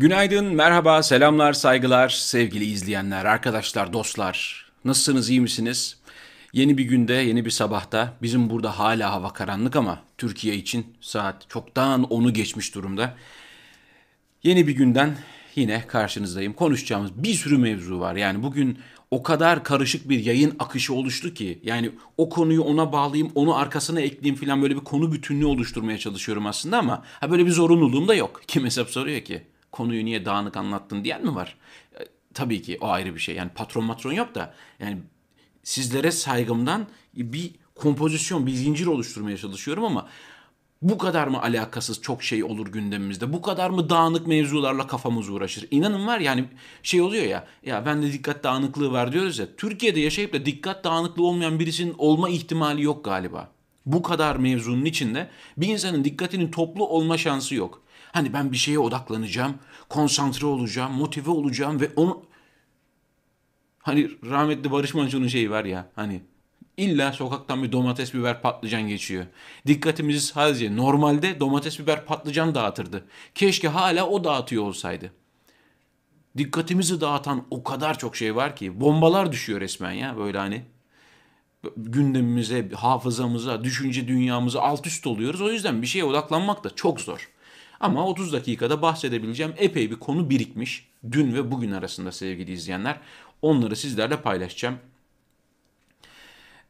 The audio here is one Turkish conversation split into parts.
Günaydın, merhaba, selamlar, saygılar sevgili izleyenler, arkadaşlar, dostlar. Nasılsınız, iyi misiniz? Yeni bir günde, yeni bir sabahta bizim burada hala hava karanlık ama Türkiye için saat çoktan onu geçmiş durumda. Yeni bir günden yine karşınızdayım. Konuşacağımız bir sürü mevzu var. Yani bugün o kadar karışık bir yayın akışı oluştu ki yani o konuyu ona bağlayayım, onu arkasına ekleyeyim falan böyle bir konu bütünlüğü oluşturmaya çalışıyorum aslında ama ha böyle bir zorunluluğum da yok. Kim hesap soruyor ki? Konuyu niye dağınık anlattın diyen mi var? E, tabii ki o ayrı bir şey. Yani patron matron yok da yani sizlere saygımdan bir kompozisyon, bir zincir oluşturmaya çalışıyorum ama bu kadar mı alakasız çok şey olur gündemimizde? Bu kadar mı dağınık mevzularla kafamız uğraşır? İnanın var yani şey oluyor ya. Ya ben de dikkat dağınıklığı var diyoruz ya. Türkiye'de yaşayıp da dikkat dağınıklığı olmayan birisinin olma ihtimali yok galiba. Bu kadar mevzunun içinde bir insanın dikkatinin toplu olma şansı yok. Hani ben bir şeye odaklanacağım, konsantre olacağım, motive olacağım ve onu... Hani rahmetli Barış Manço'nun şeyi var ya hani illa sokaktan bir domates, biber, patlıcan geçiyor. Dikkatimizi sadece normalde domates, biber, patlıcan dağıtırdı. Keşke hala o dağıtıyor olsaydı. Dikkatimizi dağıtan o kadar çok şey var ki bombalar düşüyor resmen ya böyle hani gündemimize, hafızamıza, düşünce dünyamıza alt üst oluyoruz. O yüzden bir şeye odaklanmak da çok zor. Ama 30 dakikada bahsedebileceğim epey bir konu birikmiş. Dün ve bugün arasında sevgili izleyenler. Onları sizlerle paylaşacağım.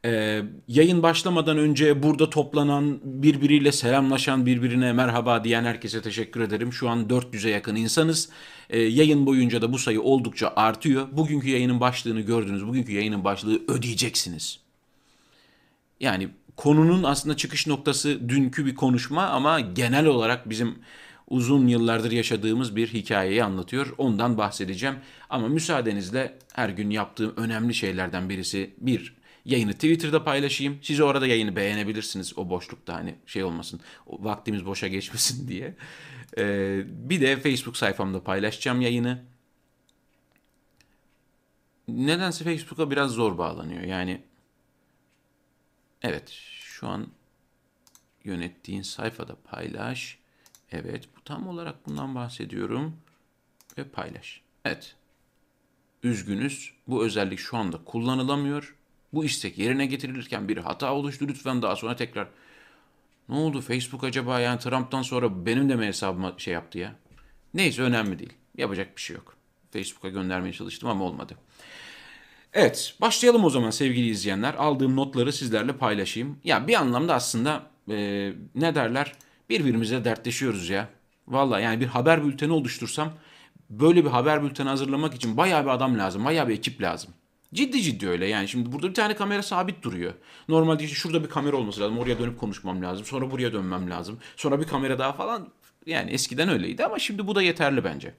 Ee, yayın başlamadan önce burada toplanan, birbiriyle selamlaşan, birbirine merhaba diyen herkese teşekkür ederim. Şu an 400'e yakın insanız. Ee, yayın boyunca da bu sayı oldukça artıyor. Bugünkü yayının başlığını gördünüz. Bugünkü yayının başlığı ödeyeceksiniz. Yani konunun aslında çıkış noktası dünkü bir konuşma ama genel olarak bizim uzun yıllardır yaşadığımız bir hikayeyi anlatıyor. Ondan bahsedeceğim. Ama müsaadenizle her gün yaptığım önemli şeylerden birisi bir yayını Twitter'da paylaşayım. Siz orada yayını beğenebilirsiniz o boşlukta hani şey olmasın. Vaktimiz boşa geçmesin diye. Ee, bir de Facebook sayfamda paylaşacağım yayını. Nedense Facebook'a biraz zor bağlanıyor. Yani evet şu an yönettiğin sayfada paylaş. Evet bu tam olarak bundan bahsediyorum. Ve paylaş. Evet. Üzgünüz. Bu özellik şu anda kullanılamıyor. Bu istek yerine getirilirken bir hata oluştu. Lütfen daha sonra tekrar ne oldu Facebook acaba yani Trump'tan sonra benim de mi hesabıma şey yaptı ya? Neyse önemli değil. Yapacak bir şey yok. Facebook'a göndermeye çalıştım ama olmadı. Evet başlayalım o zaman sevgili izleyenler. Aldığım notları sizlerle paylaşayım. Ya bir anlamda aslında e, ne derler birbirimize dertleşiyoruz ya. Valla yani bir haber bülteni oluştursam böyle bir haber bülteni hazırlamak için bayağı bir adam lazım. Bayağı bir ekip lazım. Ciddi ciddi öyle yani şimdi burada bir tane kamera sabit duruyor. Normalde işte şurada bir kamera olması lazım. Oraya dönüp konuşmam lazım. Sonra buraya dönmem lazım. Sonra bir kamera daha falan. Yani eskiden öyleydi ama şimdi bu da yeterli bence.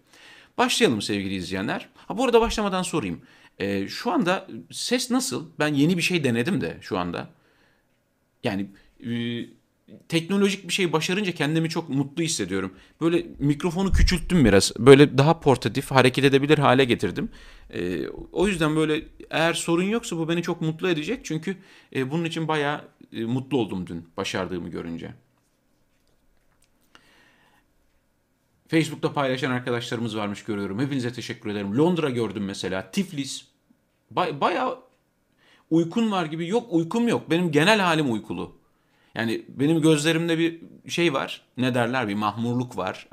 Başlayalım sevgili izleyenler. Ha bu arada başlamadan sorayım. Ee, şu anda ses nasıl? Ben yeni bir şey denedim de şu anda. Yani e, teknolojik bir şey başarınca kendimi çok mutlu hissediyorum. Böyle mikrofonu küçülttüm biraz. Böyle daha portatif, hareket edebilir hale getirdim. E, o yüzden böyle eğer sorun yoksa bu beni çok mutlu edecek. Çünkü e, bunun için bayağı e, mutlu oldum dün başardığımı görünce. Facebook'ta paylaşan arkadaşlarımız varmış görüyorum. Hepinize teşekkür ederim. Londra gördüm mesela. Tiflis. Bay, bayağı uykun var gibi. Yok uykum yok. Benim genel halim uykulu. Yani benim gözlerimde bir şey var. Ne derler bir mahmurluk var.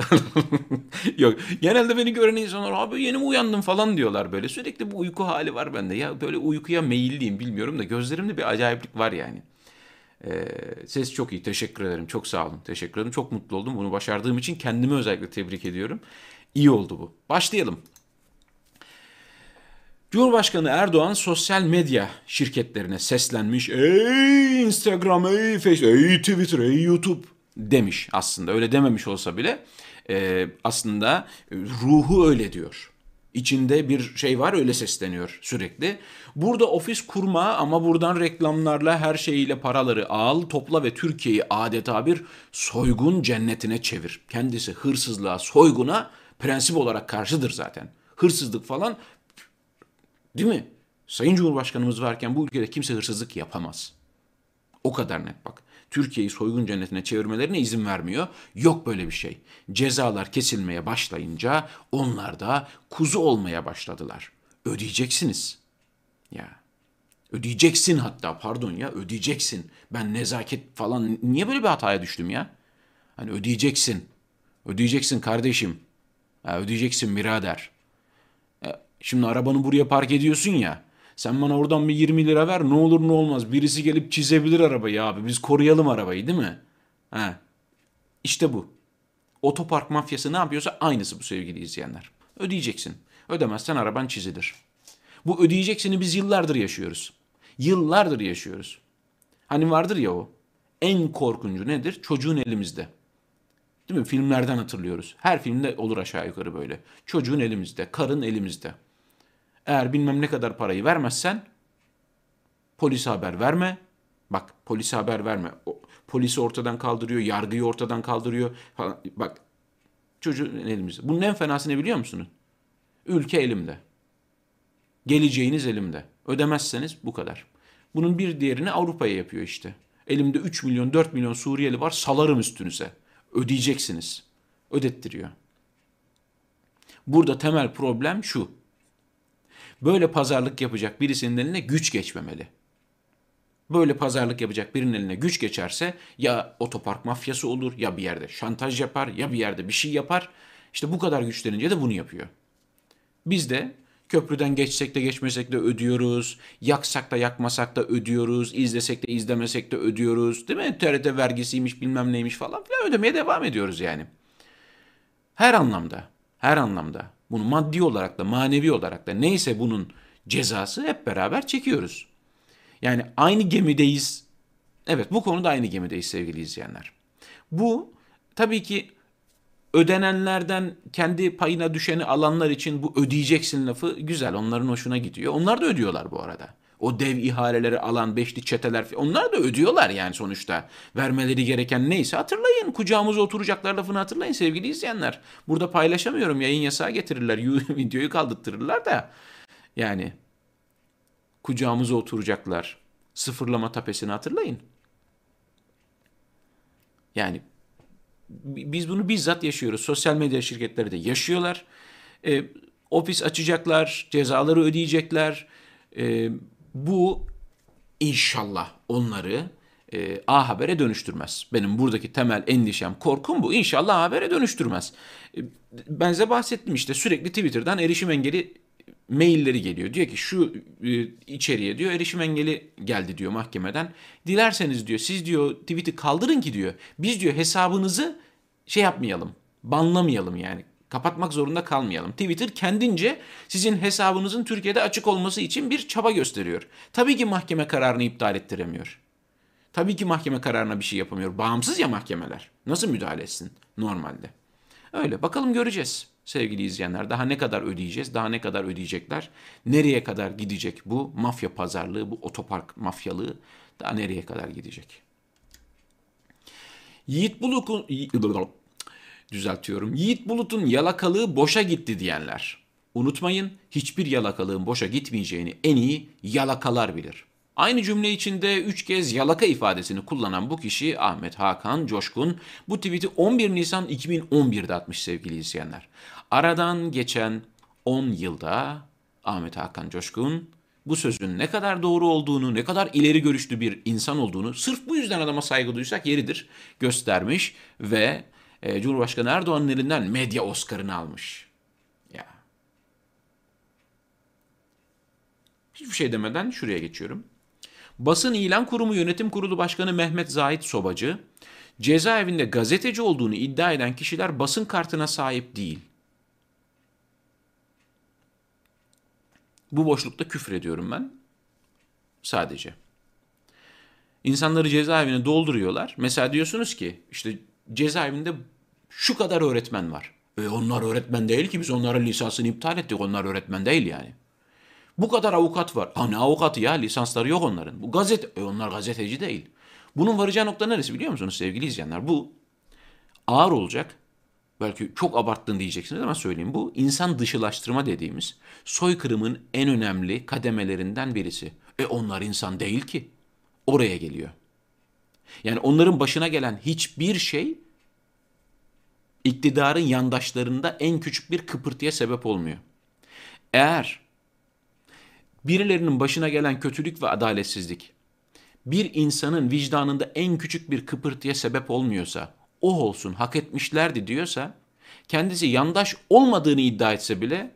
Yok. Genelde beni gören insanlar abi yeni mi uyandım falan diyorlar böyle. Sürekli bu uyku hali var bende. Ya böyle uykuya meyilliyim bilmiyorum da gözlerimde bir acayiplik var yani. Ee, ses çok iyi. Teşekkür ederim. Çok sağ olun. Teşekkür ederim. Çok mutlu oldum. Bunu başardığım için kendimi özellikle tebrik ediyorum. İyi oldu bu. Başlayalım. Cumhurbaşkanı Erdoğan sosyal medya şirketlerine seslenmiş. Ey Instagram, ey Facebook, ey Twitter, ey YouTube demiş aslında. Öyle dememiş olsa bile e, aslında ruhu öyle diyor. İçinde bir şey var öyle sesleniyor sürekli. Burada ofis kurma ama buradan reklamlarla her şeyiyle paraları al, topla ve Türkiye'yi adeta bir soygun cennetine çevir. Kendisi hırsızlığa, soyguna prensip olarak karşıdır zaten. Hırsızlık falan Değil mi? Sayın Cumhurbaşkanımız varken bu ülkede kimse hırsızlık yapamaz. O kadar net bak. Türkiye'yi soygun cennetine çevirmelerine izin vermiyor. Yok böyle bir şey. Cezalar kesilmeye başlayınca onlar da kuzu olmaya başladılar. Ödeyeceksiniz. Ya. Ödeyeceksin hatta pardon ya ödeyeceksin. Ben nezaket falan niye böyle bir hataya düştüm ya? Hani ödeyeceksin. Ödeyeceksin kardeşim. Ya ödeyeceksin birader. Ya, şimdi arabanı buraya park ediyorsun ya. Sen bana oradan bir 20 lira ver ne olur ne olmaz. Birisi gelip çizebilir arabayı abi. Biz koruyalım arabayı değil mi? Ha. İşte bu. Otopark mafyası ne yapıyorsa aynısı bu sevgili izleyenler. Ödeyeceksin. Ödemezsen araban çizilir. Bu ödeyeceksini biz yıllardır yaşıyoruz. Yıllardır yaşıyoruz. Hani vardır ya o. En korkuncu nedir? Çocuğun elimizde. Değil mi? Filmlerden hatırlıyoruz. Her filmde olur aşağı yukarı böyle. Çocuğun elimizde, karın elimizde. Eğer bilmem ne kadar parayı vermezsen polise haber verme. Bak polise haber verme. O, polisi ortadan kaldırıyor, yargıyı ortadan kaldırıyor. Falan. Bak çocuğun elimizde. Bunun en fenası ne biliyor musunuz? Ülke elimde. Geleceğiniz elimde. Ödemezseniz bu kadar. Bunun bir diğerini Avrupa'ya yapıyor işte. Elimde 3 milyon 4 milyon Suriyeli var salarım üstünüze. Ödeyeceksiniz. Ödettiriyor. Burada temel problem şu. Böyle pazarlık yapacak birisinin eline güç geçmemeli. Böyle pazarlık yapacak birinin eline güç geçerse ya otopark mafyası olur ya bir yerde şantaj yapar ya bir yerde bir şey yapar. İşte bu kadar güçlenince de bunu yapıyor. Biz de köprüden geçsek de geçmesek de ödüyoruz. Yaksak da yakmasak da ödüyoruz. İzlesek de izlemesek de ödüyoruz. Değil mi? TRT vergisiymiş bilmem neymiş falan filan ödemeye devam ediyoruz yani. Her anlamda, her anlamda. Bunu maddi olarak da manevi olarak da neyse bunun cezası hep beraber çekiyoruz. Yani aynı gemideyiz. Evet bu konuda aynı gemideyiz sevgili izleyenler. Bu tabii ki ödenenlerden kendi payına düşeni alanlar için bu ödeyeceksin lafı güzel. Onların hoşuna gidiyor. Onlar da ödüyorlar bu arada. O dev ihaleleri alan beşli çeteler onlar da ödüyorlar yani sonuçta. Vermeleri gereken neyse hatırlayın. Kucağımıza oturacaklar lafını hatırlayın sevgili izleyenler. Burada paylaşamıyorum. Yayın yasağı getirirler. Videoyu kaldırtırırlar da. Yani kucağımıza oturacaklar. Sıfırlama tapesini hatırlayın. Yani biz bunu bizzat yaşıyoruz. Sosyal medya şirketleri de yaşıyorlar. E, ofis açacaklar, cezaları ödeyecekler. E, bu inşallah onları e, A Haber'e dönüştürmez. Benim buradaki temel endişem, korkum bu. İnşallah A Haber'e dönüştürmez. E, ben size bahsettim işte sürekli Twitter'dan erişim engeli mailleri geliyor. Diyor ki şu e, içeriye diyor erişim engeli geldi diyor mahkemeden. Dilerseniz diyor siz diyor tweet'i kaldırın ki diyor. Biz diyor hesabınızı şey yapmayalım. Banlamayalım yani. Kapatmak zorunda kalmayalım. Twitter kendince sizin hesabınızın Türkiye'de açık olması için bir çaba gösteriyor. Tabii ki mahkeme kararını iptal ettiremiyor. Tabii ki mahkeme kararına bir şey yapamıyor. Bağımsız ya mahkemeler. Nasıl müdahale etsin normalde? Öyle. Bakalım göreceğiz sevgili izleyenler. Daha ne kadar ödeyeceğiz? Daha ne kadar ödeyecekler? Nereye kadar gidecek bu mafya pazarlığı, bu otopark mafyalığı? Daha nereye kadar gidecek? Yiğit Bulut'un düzeltiyorum. Yiğit Bulut'un yalakalığı boşa gitti diyenler. Unutmayın hiçbir yalakalığın boşa gitmeyeceğini en iyi yalakalar bilir. Aynı cümle içinde üç kez yalaka ifadesini kullanan bu kişi Ahmet Hakan Coşkun bu tweet'i 11 Nisan 2011'de atmış sevgili izleyenler. Aradan geçen 10 yılda Ahmet Hakan Coşkun bu sözün ne kadar doğru olduğunu, ne kadar ileri görüşlü bir insan olduğunu sırf bu yüzden adama saygı duysak yeridir göstermiş ve e, Cumhurbaşkanı Erdoğan'ın elinden medya Oscar'ını almış. Ya. Hiçbir şey demeden şuraya geçiyorum. Basın İlan Kurumu Yönetim Kurulu Başkanı Mehmet Zahit Sobacı, cezaevinde gazeteci olduğunu iddia eden kişiler basın kartına sahip değil. Bu boşlukta küfür ediyorum ben. Sadece. İnsanları cezaevine dolduruyorlar. Mesela diyorsunuz ki işte cezaevinde şu kadar öğretmen var. E onlar öğretmen değil ki biz onların lisansını iptal ettik. Onlar öğretmen değil yani. Bu kadar avukat var. Ha ne avukatı ya lisansları yok onların. Bu gazete, e onlar gazeteci değil. Bunun varacağı nokta neresi biliyor musunuz sevgili izleyenler? Bu ağır olacak. Belki çok abarttın diyeceksiniz ama söyleyeyim. Bu insan dışılaştırma dediğimiz soykırımın en önemli kademelerinden birisi. E onlar insan değil ki. Oraya geliyor. Yani onların başına gelen hiçbir şey iktidarın yandaşlarında en küçük bir kıpırtıya sebep olmuyor. Eğer birilerinin başına gelen kötülük ve adaletsizlik bir insanın vicdanında en küçük bir kıpırtıya sebep olmuyorsa, o olsun hak etmişlerdi diyorsa, kendisi yandaş olmadığını iddia etse bile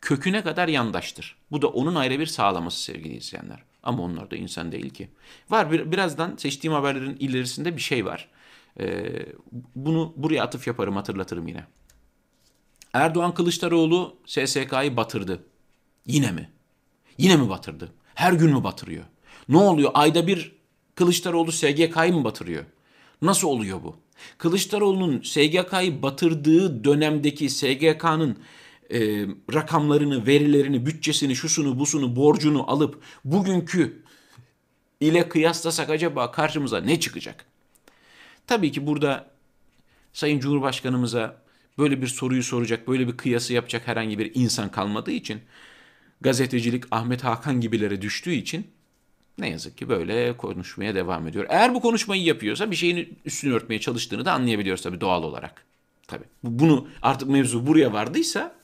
köküne kadar yandaştır. Bu da onun ayrı bir sağlaması sevgili izleyenler. Ama onlar da insan değil ki. Var bir, birazdan seçtiğim haberlerin ilerisinde bir şey var. Ee, bunu buraya atıf yaparım hatırlatırım yine. Erdoğan Kılıçdaroğlu SSK'yı batırdı. Yine mi? Yine mi batırdı? Her gün mü batırıyor? Ne oluyor? Ayda bir Kılıçdaroğlu SGK'yı mı batırıyor? Nasıl oluyor bu? Kılıçdaroğlu'nun SGK'yı batırdığı dönemdeki SGK'nın e, rakamlarını, verilerini, bütçesini, şusunu, busunu, borcunu alıp bugünkü ile kıyaslasak acaba karşımıza ne çıkacak? Tabii ki burada Sayın Cumhurbaşkanımıza böyle bir soruyu soracak, böyle bir kıyası yapacak herhangi bir insan kalmadığı için gazetecilik Ahmet Hakan gibilere düştüğü için ne yazık ki böyle konuşmaya devam ediyor. Eğer bu konuşmayı yapıyorsa bir şeyin üstünü örtmeye çalıştığını da anlayabiliyoruz tabii doğal olarak. Tabii. Bunu artık mevzu buraya vardıysa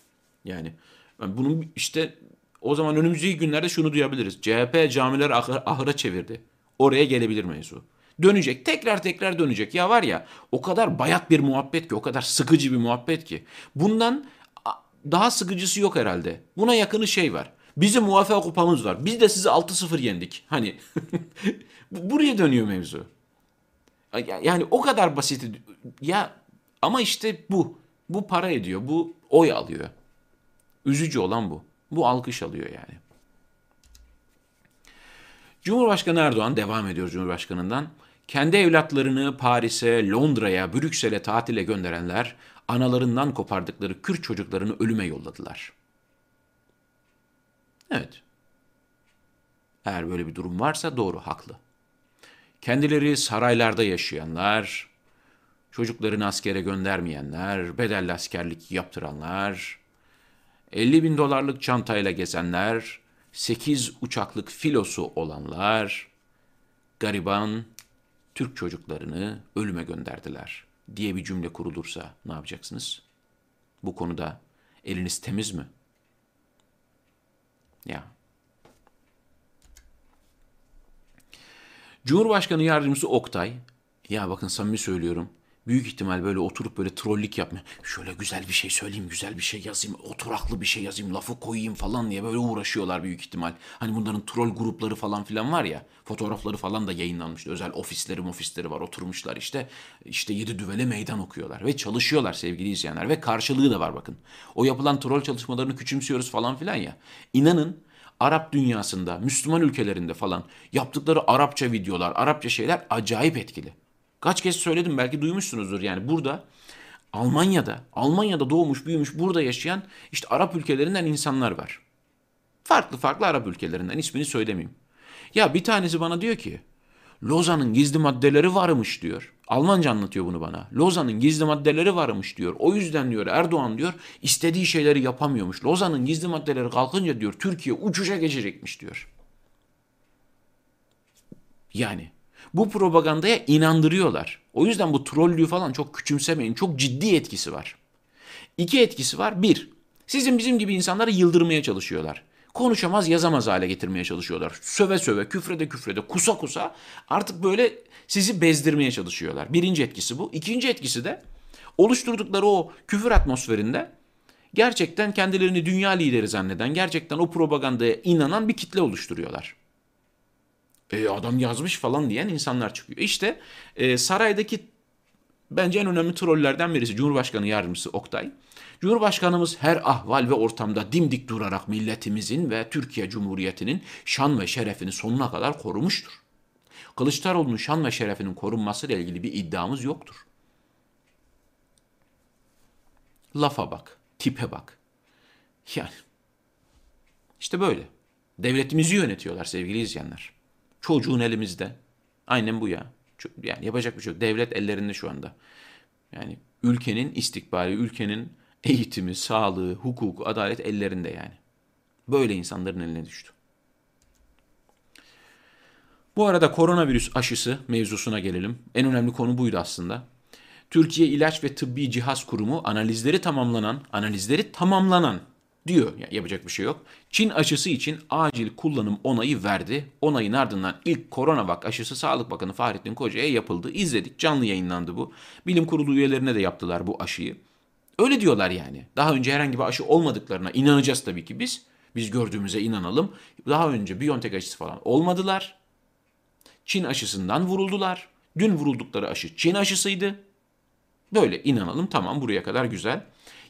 yani bunun işte o zaman önümüzdeki günlerde şunu duyabiliriz. CHP camiler ahır, ahıra çevirdi. Oraya gelebilir mevzu. Dönecek. Tekrar tekrar dönecek. Ya var ya o kadar bayat bir muhabbet ki, o kadar sıkıcı bir muhabbet ki. Bundan daha sıkıcısı yok herhalde. Buna yakını şey var. Bizim muvaffak kupamız var. Biz de sizi 6-0 yendik. Hani buraya dönüyor mevzu. Yani o kadar basit. Ya ama işte bu. Bu para ediyor. Bu oy alıyor. Üzücü olan bu. Bu alkış alıyor yani. Cumhurbaşkanı Erdoğan devam ediyor Cumhurbaşkanından. Kendi evlatlarını Paris'e, Londra'ya, Brüksel'e tatile gönderenler analarından kopardıkları Kürt çocuklarını ölüme yolladılar. Evet. Eğer böyle bir durum varsa doğru, haklı. Kendileri saraylarda yaşayanlar, çocuklarını askere göndermeyenler, bedelli askerlik yaptıranlar, 50 bin dolarlık çantayla gezenler, 8 uçaklık filosu olanlar, gariban Türk çocuklarını ölüme gönderdiler diye bir cümle kurulursa ne yapacaksınız? Bu konuda eliniz temiz mi? Ya. Cumhurbaşkanı Yardımcısı Oktay, ya bakın samimi söylüyorum, büyük ihtimal böyle oturup böyle trollik yapma. Şöyle güzel bir şey söyleyeyim, güzel bir şey yazayım, oturaklı bir şey yazayım, lafı koyayım falan diye böyle uğraşıyorlar büyük ihtimal. Hani bunların troll grupları falan filan var ya, fotoğrafları falan da yayınlanmıştı. Özel ofisleri ofisleri var, oturmuşlar işte. işte yedi düvele meydan okuyorlar ve çalışıyorlar sevgili izleyenler ve karşılığı da var bakın. O yapılan troll çalışmalarını küçümsüyoruz falan filan ya. İnanın Arap dünyasında, Müslüman ülkelerinde falan yaptıkları Arapça videolar, Arapça şeyler acayip etkili. Kaç kez söyledim belki duymuşsunuzdur yani burada Almanya'da, Almanya'da doğmuş, büyümüş, burada yaşayan işte Arap ülkelerinden insanlar var. Farklı farklı Arap ülkelerinden ismini söylemeyeyim. Ya bir tanesi bana diyor ki Lozan'ın gizli maddeleri varmış diyor. Almanca anlatıyor bunu bana. Lozan'ın gizli maddeleri varmış diyor. O yüzden diyor Erdoğan diyor istediği şeyleri yapamıyormuş. Lozan'ın gizli maddeleri kalkınca diyor Türkiye uçuşa geçecekmiş diyor. Yani bu propagandaya inandırıyorlar. O yüzden bu trollüğü falan çok küçümsemeyin. Çok ciddi etkisi var. İki etkisi var. Bir, sizin bizim gibi insanları yıldırmaya çalışıyorlar. Konuşamaz yazamaz hale getirmeye çalışıyorlar. Söve söve, küfrede küfrede, kusa kusa artık böyle sizi bezdirmeye çalışıyorlar. Birinci etkisi bu. İkinci etkisi de oluşturdukları o küfür atmosferinde gerçekten kendilerini dünya lideri zanneden, gerçekten o propagandaya inanan bir kitle oluşturuyorlar e, adam yazmış falan diyen insanlar çıkıyor. İşte e, saraydaki bence en önemli trollerden birisi Cumhurbaşkanı Yardımcısı Oktay. Cumhurbaşkanımız her ahval ve ortamda dimdik durarak milletimizin ve Türkiye Cumhuriyeti'nin şan ve şerefini sonuna kadar korumuştur. Kılıçdaroğlu'nun şan ve şerefinin korunması ile ilgili bir iddiamız yoktur. Lafa bak, tipe bak. Yani işte böyle. Devletimizi yönetiyorlar sevgili izleyenler. Çocuğun elimizde. Aynen bu ya. Yani yapacak bir şey yok. Devlet ellerinde şu anda. Yani ülkenin istikbali, ülkenin eğitimi, sağlığı, hukuku, adalet ellerinde yani. Böyle insanların eline düştü. Bu arada koronavirüs aşısı mevzusuna gelelim. En önemli konu buydu aslında. Türkiye İlaç ve Tıbbi Cihaz Kurumu analizleri tamamlanan, analizleri tamamlanan diyor. Yani yapacak bir şey yok. Çin aşısı için acil kullanım onayı verdi. Onayın ardından ilk koronavak aşısı Sağlık Bakanı Fahrettin Koca'ya yapıldı. İzledik. Canlı yayınlandı bu. Bilim kurulu üyelerine de yaptılar bu aşıyı. Öyle diyorlar yani. Daha önce herhangi bir aşı olmadıklarına inanacağız tabii ki biz. Biz gördüğümüze inanalım. Daha önce BioNTech aşısı falan olmadılar. Çin aşısından vuruldular. Dün vuruldukları aşı Çin aşısıydı. Böyle inanalım tamam buraya kadar güzel.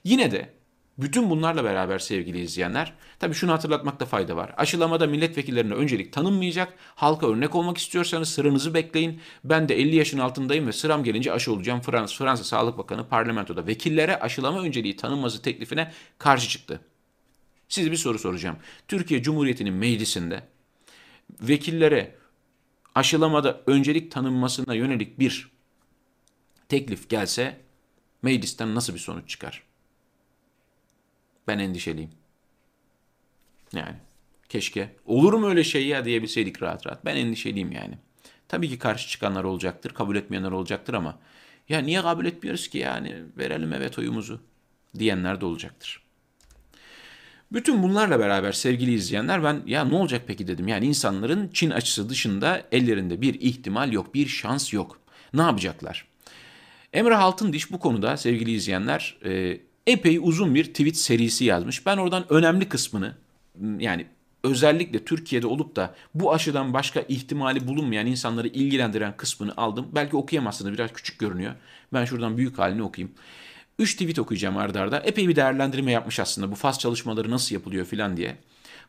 Yine de bütün bunlarla beraber sevgili izleyenler, tabii şunu hatırlatmakta fayda var. Aşılamada milletvekillerine öncelik tanınmayacak. Halka örnek olmak istiyorsanız sıranızı bekleyin. Ben de 50 yaşın altındayım ve sıram gelince aşı olacağım. Fransa, Fransa Sağlık Bakanı parlamentoda vekillere aşılama önceliği tanınması teklifine karşı çıktı. Size bir soru soracağım. Türkiye Cumhuriyeti'nin meclisinde vekillere aşılamada öncelik tanınmasına yönelik bir teklif gelse meclisten nasıl bir sonuç çıkar? Ben endişeliyim. Yani keşke olur mu öyle şey ya diyebilseydik rahat rahat. Ben endişeliyim yani. Tabii ki karşı çıkanlar olacaktır, kabul etmeyenler olacaktır ama ya niye kabul etmiyoruz ki yani verelim evet oyumuzu diyenler de olacaktır. Bütün bunlarla beraber sevgili izleyenler ben ya ne olacak peki dedim. Yani insanların Çin açısı dışında ellerinde bir ihtimal yok, bir şans yok. Ne yapacaklar? Emre Altındiş bu konuda sevgili izleyenler e, epey uzun bir tweet serisi yazmış. Ben oradan önemli kısmını yani özellikle Türkiye'de olup da bu aşıdan başka ihtimali bulunmayan insanları ilgilendiren kısmını aldım. Belki okuyamazsınız biraz küçük görünüyor. Ben şuradan büyük halini okuyayım. 3 tweet okuyacağım ardarda. Arda. Epey bir değerlendirme yapmış aslında bu faz çalışmaları nasıl yapılıyor filan diye.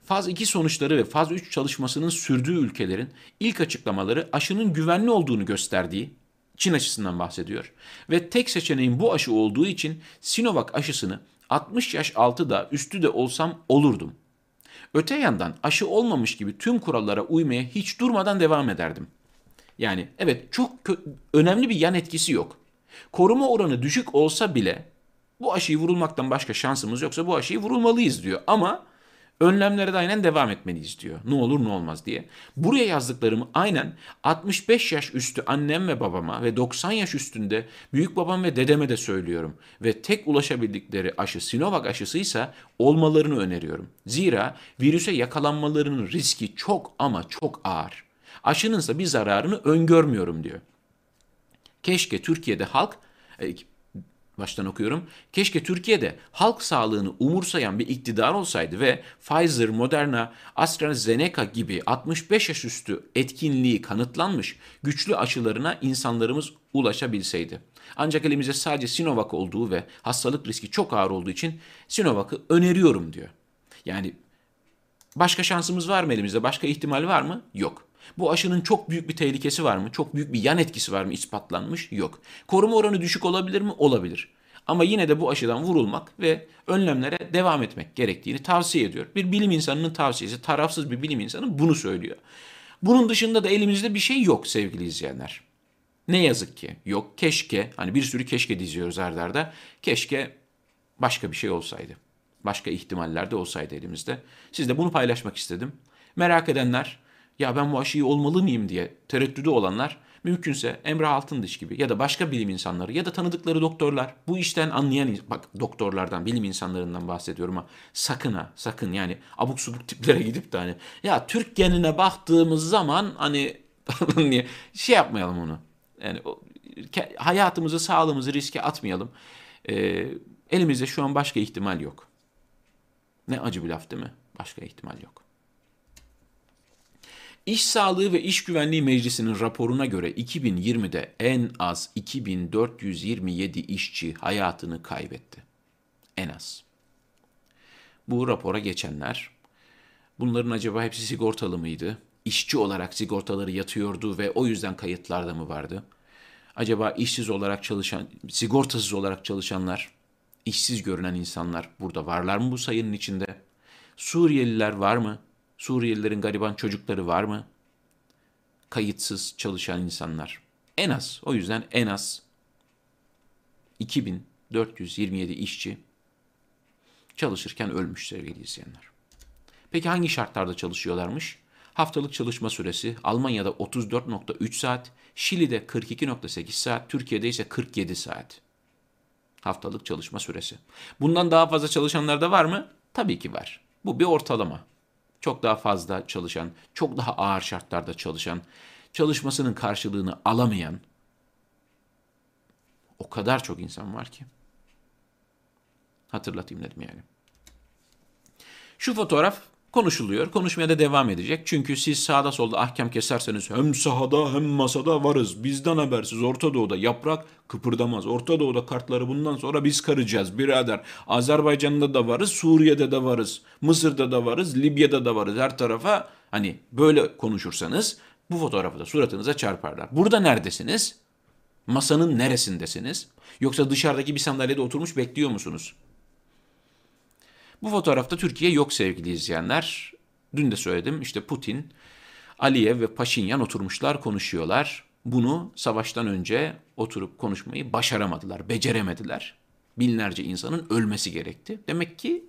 Faz 2 sonuçları ve faz 3 çalışmasının sürdüğü ülkelerin ilk açıklamaları aşının güvenli olduğunu gösterdiği Çin aşısından bahsediyor. Ve tek seçeneğin bu aşı olduğu için Sinovac aşısını 60 yaş altı da üstü de olsam olurdum. Öte yandan aşı olmamış gibi tüm kurallara uymaya hiç durmadan devam ederdim. Yani evet çok önemli bir yan etkisi yok. Koruma oranı düşük olsa bile bu aşıyı vurulmaktan başka şansımız yoksa bu aşıyı vurulmalıyız diyor. Ama önlemlere de aynen devam etmeliyiz diyor. Ne olur ne olmaz diye. Buraya yazdıklarımı aynen 65 yaş üstü annem ve babama ve 90 yaş üstünde büyük babam ve dedeme de söylüyorum. Ve tek ulaşabildikleri aşı Sinovac aşısıysa olmalarını öneriyorum. Zira virüse yakalanmalarının riski çok ama çok ağır. Aşınınsa bir zararını öngörmüyorum diyor. Keşke Türkiye'de halk e, baştan okuyorum. Keşke Türkiye'de halk sağlığını umursayan bir iktidar olsaydı ve Pfizer, Moderna, AstraZeneca gibi 65 yaş üstü etkinliği kanıtlanmış güçlü aşılarına insanlarımız ulaşabilseydi. Ancak elimizde sadece Sinovac olduğu ve hastalık riski çok ağır olduğu için Sinovac'ı öneriyorum diyor. Yani başka şansımız var mı elimizde? Başka ihtimal var mı? Yok. Bu aşının çok büyük bir tehlikesi var mı? Çok büyük bir yan etkisi var mı? İspatlanmış? Yok. Koruma oranı düşük olabilir mi? Olabilir. Ama yine de bu aşıdan vurulmak ve önlemlere devam etmek gerektiğini tavsiye ediyor. Bir bilim insanının tavsiyesi, tarafsız bir bilim insanı bunu söylüyor. Bunun dışında da elimizde bir şey yok sevgili izleyenler. Ne yazık ki yok. Keşke, hani bir sürü keşke diziyoruz ardarda. Keşke başka bir şey olsaydı. Başka ihtimaller de olsaydı elimizde. Sizle bunu paylaşmak istedim. Merak edenler ya ben bu aşıyı olmalı mıyım diye tereddüdü olanlar mümkünse Emre Altındiş gibi ya da başka bilim insanları ya da tanıdıkları doktorlar bu işten anlayan bak doktorlardan bilim insanlarından bahsediyorum ama sakın ha sakın yani abuk subuk tiplere gidip de hani ya Türk genine baktığımız zaman hani şey yapmayalım onu. Yani hayatımızı sağlığımızı riske atmayalım. Ee, elimizde şu an başka ihtimal yok. Ne acı bir laf değil mi? Başka ihtimal yok. İş Sağlığı ve İş Güvenliği Meclisi'nin raporuna göre 2020'de en az 2427 işçi hayatını kaybetti. En az. Bu rapora geçenler, bunların acaba hepsi sigortalı mıydı? İşçi olarak sigortaları yatıyordu ve o yüzden kayıtlarda mı vardı? Acaba işsiz olarak çalışan, sigortasız olarak çalışanlar, işsiz görünen insanlar burada varlar mı bu sayının içinde? Suriyeliler var mı? Suriyelilerin gariban çocukları var mı? Kayıtsız çalışan insanlar. En az, o yüzden en az 2427 işçi çalışırken ölmüş sevgili izleyenler. Peki hangi şartlarda çalışıyorlarmış? Haftalık çalışma süresi Almanya'da 34.3 saat, Şili'de 42.8 saat, Türkiye'de ise 47 saat. Haftalık çalışma süresi. Bundan daha fazla çalışanlar da var mı? Tabii ki var. Bu bir ortalama. Çok daha fazla çalışan, çok daha ağır şartlarda çalışan, çalışmasının karşılığını alamayan o kadar çok insan var ki. Hatırlatayım dedim yani. Şu fotoğraf konuşuluyor. Konuşmaya da devam edecek. Çünkü siz sağda solda ahkam keserseniz hem sahada hem masada varız. Bizden habersiz Orta Doğu'da yaprak kıpırdamaz. Orta Doğu'da kartları bundan sonra biz karacağız birader. Azerbaycan'da da varız, Suriye'de de varız, Mısır'da da varız, Libya'da da varız. Her tarafa hani böyle konuşursanız bu fotoğrafı da suratınıza çarparlar. Burada neredesiniz? Masanın neresindesiniz? Yoksa dışarıdaki bir sandalyede oturmuş bekliyor musunuz? Bu fotoğrafta Türkiye yok sevgili izleyenler. Dün de söyledim işte Putin, Aliyev ve Paşinyan oturmuşlar konuşuyorlar. Bunu savaştan önce oturup konuşmayı başaramadılar, beceremediler. Binlerce insanın ölmesi gerekti. Demek ki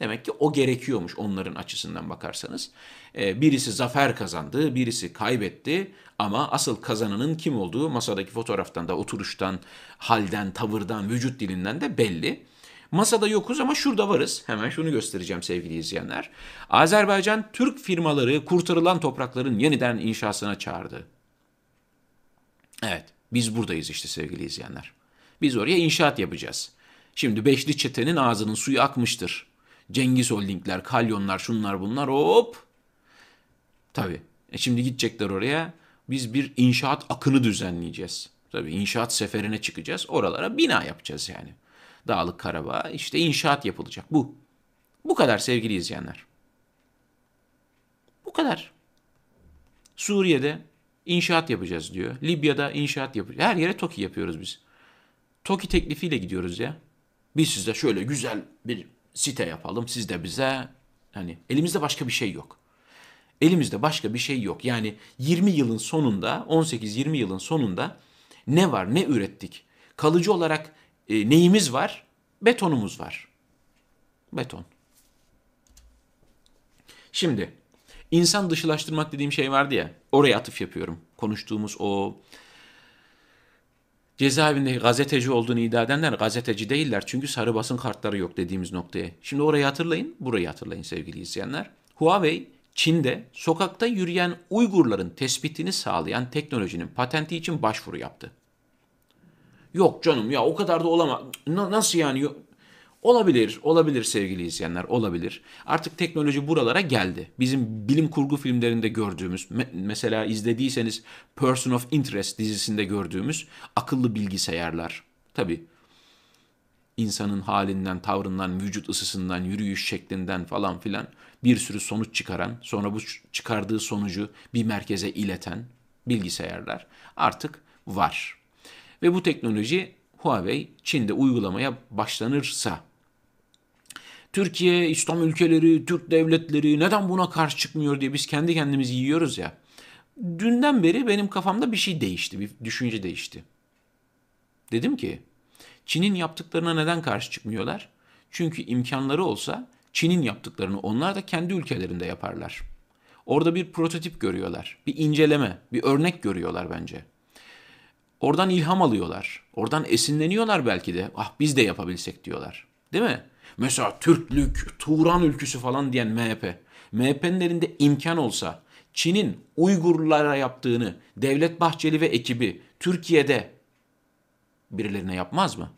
demek ki o gerekiyormuş onların açısından bakarsanız. Ee, birisi zafer kazandı, birisi kaybetti ama asıl kazananın kim olduğu masadaki fotoğraftan da oturuştan, halden, tavırdan, vücut dilinden de belli. Masada yokuz ama şurada varız. Hemen şunu göstereceğim sevgili izleyenler. Azerbaycan Türk firmaları kurtarılan toprakların yeniden inşasına çağırdı. Evet, biz buradayız işte sevgili izleyenler. Biz oraya inşaat yapacağız. Şimdi Beşli Çete'nin ağzının suyu akmıştır. Cengiz Holdingler, Kalyonlar, şunlar bunlar hop. Tabii. E şimdi gidecekler oraya. Biz bir inşaat akını düzenleyeceğiz. Tabii inşaat seferine çıkacağız. Oralara bina yapacağız yani. Dağlık Karabağ işte inşaat yapılacak. Bu. Bu kadar sevgili izleyenler. Bu kadar. Suriye'de inşaat yapacağız diyor. Libya'da inşaat yapacağız. Her yere TOKİ yapıyoruz biz. TOKİ teklifiyle gidiyoruz ya. Biz size şöyle güzel bir site yapalım. Siz de bize hani elimizde başka bir şey yok. Elimizde başka bir şey yok. Yani 20 yılın sonunda 18-20 yılın sonunda ne var ne ürettik? Kalıcı olarak e, neyimiz var? Betonumuz var. Beton. Şimdi insan dışılaştırmak dediğim şey vardı ya. Oraya atıf yapıyorum. Konuştuğumuz o cezaevinde gazeteci olduğunu iddia edenler gazeteci değiller. Çünkü sarı basın kartları yok dediğimiz noktaya. Şimdi orayı hatırlayın, burayı hatırlayın sevgili izleyenler. Huawei Çin'de sokakta yürüyen Uygurların tespitini sağlayan teknolojinin patenti için başvuru yaptı. Yok canım ya o kadar da olamaz. nasıl yani? Olabilir, olabilir sevgili izleyenler, olabilir. Artık teknoloji buralara geldi. Bizim bilim kurgu filmlerinde gördüğümüz, me- mesela izlediyseniz Person of Interest dizisinde gördüğümüz akıllı bilgisayarlar. Tabii insanın halinden, tavrından, vücut ısısından, yürüyüş şeklinden falan filan bir sürü sonuç çıkaran, sonra bu çıkardığı sonucu bir merkeze ileten bilgisayarlar artık var. Ve bu teknoloji Huawei Çin'de uygulamaya başlanırsa Türkiye, İslam ülkeleri, Türk devletleri neden buna karşı çıkmıyor diye biz kendi kendimizi yiyoruz ya. Dünden beri benim kafamda bir şey değişti, bir düşünce değişti. Dedim ki Çin'in yaptıklarına neden karşı çıkmıyorlar? Çünkü imkanları olsa Çin'in yaptıklarını onlar da kendi ülkelerinde yaparlar. Orada bir prototip görüyorlar, bir inceleme, bir örnek görüyorlar bence. Oradan ilham alıyorlar. Oradan esinleniyorlar belki de. Ah biz de yapabilsek diyorlar. Değil mi? Mesela Türklük, Turan ülküsü falan diyen MHP. MHP'nin elinde imkan olsa Çin'in Uygurlara yaptığını Devlet Bahçeli ve ekibi Türkiye'de birilerine yapmaz mı?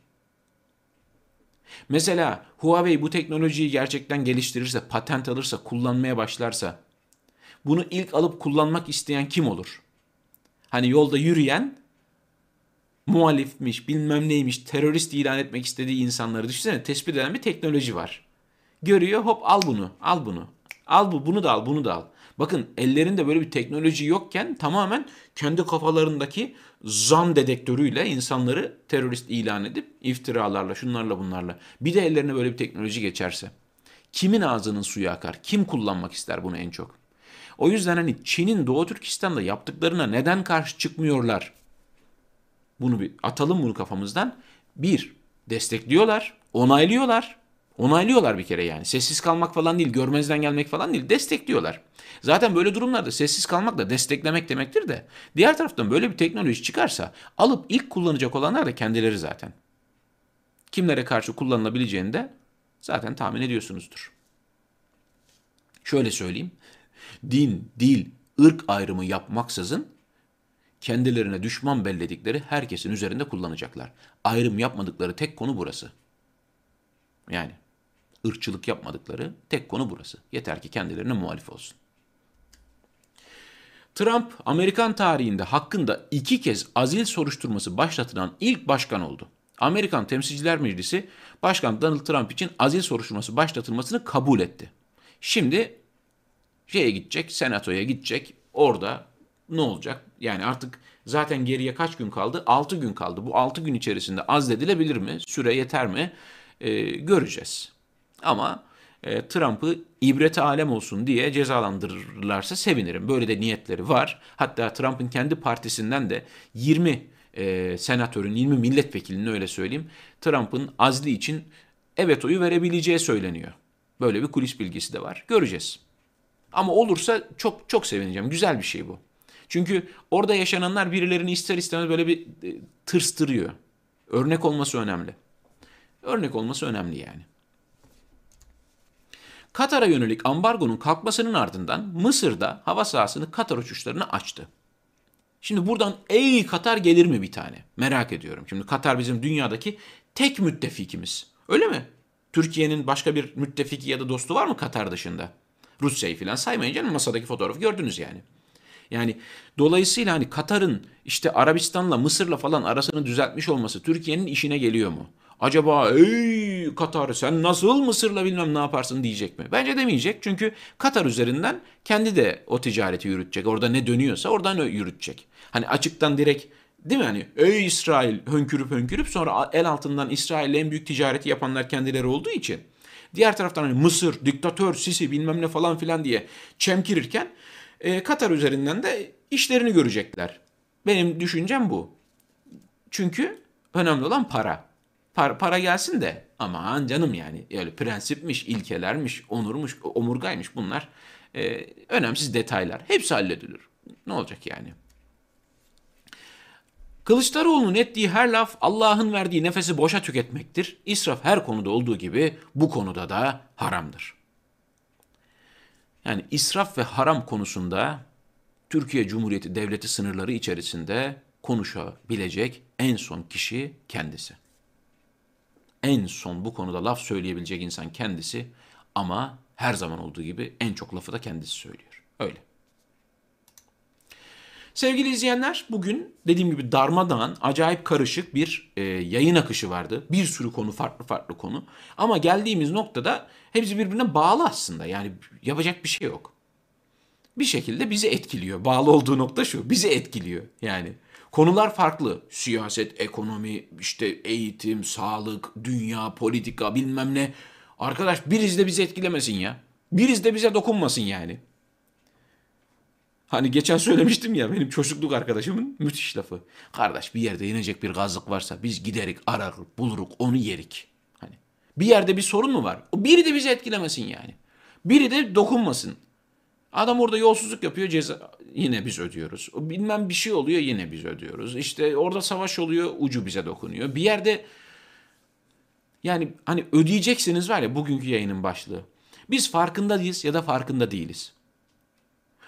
Mesela Huawei bu teknolojiyi gerçekten geliştirirse, patent alırsa, kullanmaya başlarsa bunu ilk alıp kullanmak isteyen kim olur? Hani yolda yürüyen muhalifmiş, bilmem neymiş, terörist ilan etmek istediği insanları düşünsene tespit eden bir teknoloji var. Görüyor hop al bunu, al bunu. Al bu, bunu da al, bunu da al. Bakın ellerinde böyle bir teknoloji yokken tamamen kendi kafalarındaki zan dedektörüyle insanları terörist ilan edip iftiralarla, şunlarla bunlarla. Bir de ellerine böyle bir teknoloji geçerse. Kimin ağzının suyu akar? Kim kullanmak ister bunu en çok? O yüzden hani Çin'in Doğu Türkistan'da yaptıklarına neden karşı çıkmıyorlar? Bunu bir atalım bunu kafamızdan. Bir, destekliyorlar, onaylıyorlar. Onaylıyorlar bir kere yani. Sessiz kalmak falan değil, görmezden gelmek falan değil, destekliyorlar. Zaten böyle durumlarda sessiz kalmak da desteklemek demektir de. Diğer taraftan böyle bir teknoloji çıkarsa alıp ilk kullanacak olanlar da kendileri zaten. Kimlere karşı kullanılabileceğini de zaten tahmin ediyorsunuzdur. Şöyle söyleyeyim. Din, dil, ırk ayrımı yapmaksızın kendilerine düşman belledikleri herkesin üzerinde kullanacaklar. Ayrım yapmadıkları tek konu burası. Yani ırkçılık yapmadıkları tek konu burası. Yeter ki kendilerine muhalif olsun. Trump, Amerikan tarihinde hakkında iki kez azil soruşturması başlatılan ilk başkan oldu. Amerikan Temsilciler Meclisi, Başkan Donald Trump için azil soruşturması başlatılmasını kabul etti. Şimdi şeye gidecek, senatoya gidecek, orada ne olacak? Yani artık zaten geriye kaç gün kaldı? 6 gün kaldı. Bu 6 gün içerisinde azledilebilir mi? Süre yeter mi? Ee, göreceğiz. Ama e, Trump'ı ibrete alem olsun diye cezalandırırlarsa sevinirim. Böyle de niyetleri var. Hatta Trump'ın kendi partisinden de 20 e, senatörün, 20 milletvekilinin öyle söyleyeyim, Trump'ın azli için evet oyu verebileceği söyleniyor. Böyle bir kulis bilgisi de var. Göreceğiz. Ama olursa çok çok sevineceğim. Güzel bir şey bu. Çünkü orada yaşananlar birilerini ister istemez böyle bir e, tırstırıyor. Örnek olması önemli. Örnek olması önemli yani. Katar'a yönelik ambargonun kalkmasının ardından Mısır'da hava sahasını Katar uçuşlarını açtı. Şimdi buradan ey Katar gelir mi bir tane? Merak ediyorum. Şimdi Katar bizim dünyadaki tek müttefikimiz. Öyle mi? Türkiye'nin başka bir müttefiki ya da dostu var mı Katar dışında? Rusya'yı falan saymayın canım masadaki fotoğrafı gördünüz yani. Yani dolayısıyla hani Katar'ın işte Arabistan'la Mısır'la falan arasını düzeltmiş olması Türkiye'nin işine geliyor mu? Acaba ey Katar sen nasıl Mısır'la bilmem ne yaparsın diyecek mi? Bence demeyecek çünkü Katar üzerinden kendi de o ticareti yürütecek. Orada ne dönüyorsa oradan yürütecek. Hani açıktan direkt değil mi hani ey İsrail hönkürüp hönkürüp sonra el altından İsrail'le en büyük ticareti yapanlar kendileri olduğu için. Diğer taraftan hani Mısır, diktatör, Sisi bilmem ne falan filan diye çemkirirken e, Katar üzerinden de işlerini görecekler. Benim düşüncem bu. Çünkü önemli olan para. Para, para gelsin de aman canım yani öyle prensipmiş, ilkelermiş, onurmuş, omurgaymış bunlar e, önemsiz detaylar. Hepsi halledilir. Ne olacak yani? Kılıçdaroğlu'nun ettiği her laf Allah'ın verdiği nefesi boşa tüketmektir. İsraf her konuda olduğu gibi bu konuda da haramdır. Yani israf ve haram konusunda Türkiye Cumhuriyeti Devleti sınırları içerisinde konuşabilecek en son kişi kendisi. En son bu konuda laf söyleyebilecek insan kendisi ama her zaman olduğu gibi en çok lafı da kendisi söylüyor. Öyle. Sevgili izleyenler bugün dediğim gibi darmadağın acayip karışık bir e, yayın akışı vardı. Bir sürü konu farklı farklı konu. Ama geldiğimiz noktada hepsi birbirine bağlı aslında. Yani yapacak bir şey yok. Bir şekilde bizi etkiliyor. Bağlı olduğu nokta şu. Bizi etkiliyor yani. Konular farklı. Siyaset, ekonomi, işte eğitim, sağlık, dünya, politika bilmem ne. Arkadaş biriz de bizi etkilemesin ya. Biriz de bize dokunmasın yani. Hani geçen söylemiştim ya benim çocukluk arkadaşımın müthiş lafı. Kardeş bir yerde inecek bir gazlık varsa biz giderik arar buluruk onu yerik. Hani bir yerde bir sorun mu var? O biri de bizi etkilemesin yani. Biri de dokunmasın. Adam orada yolsuzluk yapıyor ceza yine biz ödüyoruz. Bilmem bir şey oluyor yine biz ödüyoruz. İşte orada savaş oluyor ucu bize dokunuyor. Bir yerde yani hani ödeyeceksiniz var ya bugünkü yayının başlığı. Biz farkında değiliz ya da farkında değiliz.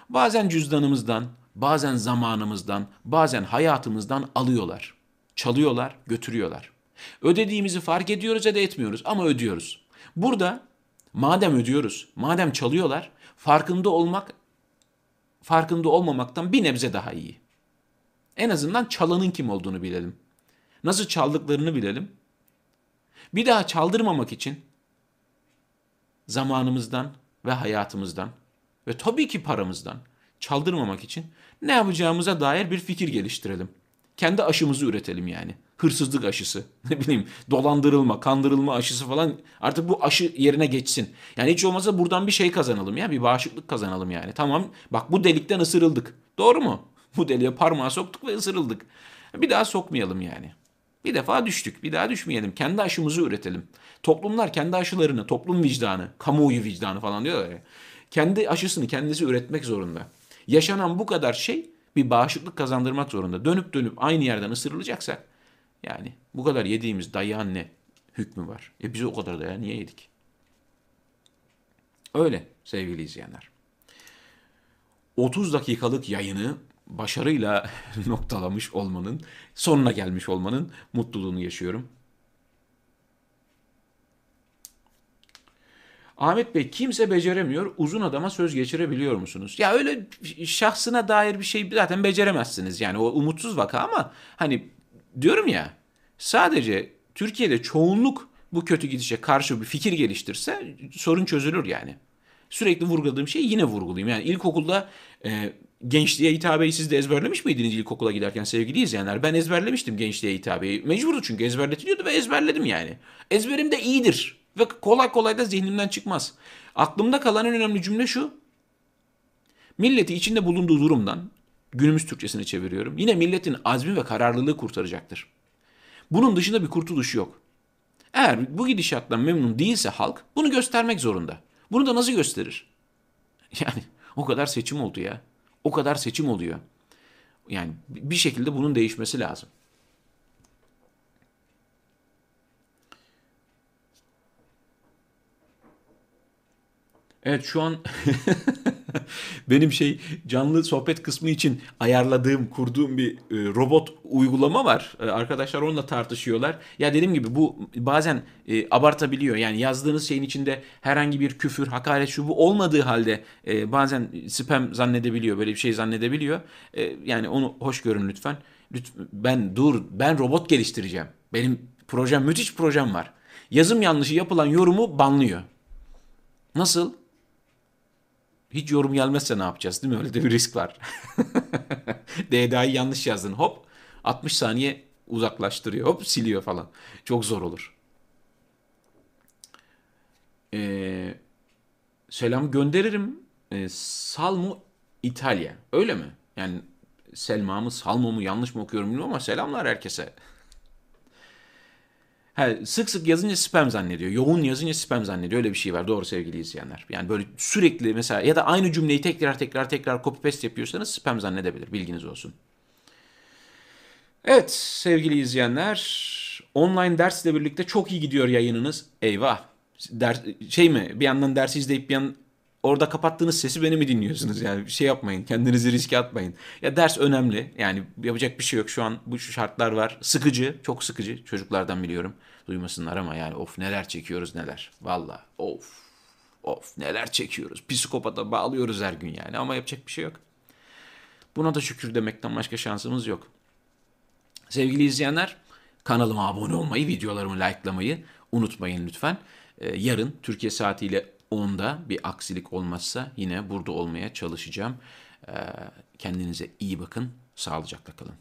Bazen cüzdanımızdan, bazen zamanımızdan, bazen hayatımızdan alıyorlar. Çalıyorlar, götürüyorlar. Ödediğimizi fark ediyoruz ya da etmiyoruz ama ödüyoruz. Burada madem ödüyoruz, madem çalıyorlar, farkında olmak farkında olmamaktan bir nebze daha iyi. En azından çalanın kim olduğunu bilelim. Nasıl çaldıklarını bilelim. Bir daha çaldırmamak için zamanımızdan ve hayatımızdan ve tabii ki paramızdan çaldırmamak için ne yapacağımıza dair bir fikir geliştirelim. Kendi aşımızı üretelim yani. Hırsızlık aşısı, ne bileyim dolandırılma, kandırılma aşısı falan artık bu aşı yerine geçsin. Yani hiç olmazsa buradan bir şey kazanalım ya, bir bağışıklık kazanalım yani. Tamam bak bu delikten ısırıldık. Doğru mu? Bu deliğe parmağı soktuk ve ısırıldık. Bir daha sokmayalım yani. Bir defa düştük, bir daha düşmeyelim. Kendi aşımızı üretelim. Toplumlar kendi aşılarını, toplum vicdanı, kamuoyu vicdanı falan diyorlar ya. Kendi aşısını kendisi üretmek zorunda. Yaşanan bu kadar şey bir bağışıklık kazandırmak zorunda. Dönüp dönüp aynı yerden ısırılacaksak yani bu kadar yediğimiz dayağın ne hükmü var? E biz o kadar dayağı niye yedik? Öyle sevgili izleyenler. 30 dakikalık yayını başarıyla noktalamış olmanın, sonuna gelmiş olmanın mutluluğunu yaşıyorum. Ahmet Bey kimse beceremiyor. Uzun adama söz geçirebiliyor musunuz? Ya öyle şahsına dair bir şey zaten beceremezsiniz. Yani o umutsuz vaka ama hani diyorum ya sadece Türkiye'de çoğunluk bu kötü gidişe karşı bir fikir geliştirse sorun çözülür yani. Sürekli vurguladığım şeyi yine vurgulayayım. Yani ilkokulda e, gençliğe hitabeyi siz de ezberlemiş miydiniz ilkokula giderken sevgili izleyenler? Ben ezberlemiştim gençliğe hitabeyi. Mecburdu çünkü ezberletiliyordu ve ezberledim yani. Ezberim de iyidir ve kolay kolay da zihnimden çıkmaz. Aklımda kalan en önemli cümle şu. Milleti içinde bulunduğu durumdan, günümüz Türkçesini çeviriyorum, yine milletin azmi ve kararlılığı kurtaracaktır. Bunun dışında bir kurtuluş yok. Eğer bu gidişattan memnun değilse halk bunu göstermek zorunda. Bunu da nasıl gösterir? Yani o kadar seçim oldu ya. O kadar seçim oluyor. Yani bir şekilde bunun değişmesi lazım. Evet şu an benim şey canlı sohbet kısmı için ayarladığım, kurduğum bir e, robot uygulama var. E, arkadaşlar onunla tartışıyorlar. Ya dediğim gibi bu bazen e, abartabiliyor. Yani yazdığınız şeyin içinde herhangi bir küfür, hakaret şu bu olmadığı halde e, bazen spam zannedebiliyor. Böyle bir şey zannedebiliyor. E, yani onu hoş görün lütfen. lütfen. Ben dur, ben robot geliştireceğim. Benim projem, müthiş projem var. Yazım yanlışı yapılan yorumu banlıyor. Nasıl? Hiç yorum gelmezse ne yapacağız değil mi? Öyle de bir risk var. DDA'yı yanlış yazdın hop 60 saniye uzaklaştırıyor hop siliyor falan. Çok zor olur. Ee, selam gönderirim. Ee, Salmo İtalya. Öyle mi? Yani Selma mı Salmo mu yanlış mı okuyorum bilmiyorum ama selamlar herkese. He, sık sık yazınca spam zannediyor. Yoğun yazınca spam zannediyor. Öyle bir şey var. Doğru sevgili izleyenler. Yani böyle sürekli mesela ya da aynı cümleyi tekrar tekrar tekrar copy paste yapıyorsanız spam zannedebilir. Bilginiz olsun. Evet sevgili izleyenler. Online dersle birlikte çok iyi gidiyor yayınınız. Eyvah. Ders, şey mi bir yandan dersi izleyip bir yandan orada kapattığınız sesi beni mi dinliyorsunuz? Yani bir şey yapmayın. Kendinizi riske atmayın. Ya ders önemli. Yani yapacak bir şey yok. Şu an bu şartlar var. Sıkıcı. Çok sıkıcı. Çocuklardan biliyorum. Duymasınlar ama yani of neler çekiyoruz neler. Valla of. Of neler çekiyoruz. Psikopata bağlıyoruz her gün yani. Ama yapacak bir şey yok. Buna da şükür demekten başka şansımız yok. Sevgili izleyenler kanalıma abone olmayı, videolarımı likelamayı unutmayın lütfen. Ee, yarın Türkiye saatiyle onda bir aksilik olmazsa yine burada olmaya çalışacağım. Ee, kendinize iyi bakın, sağlıcakla kalın.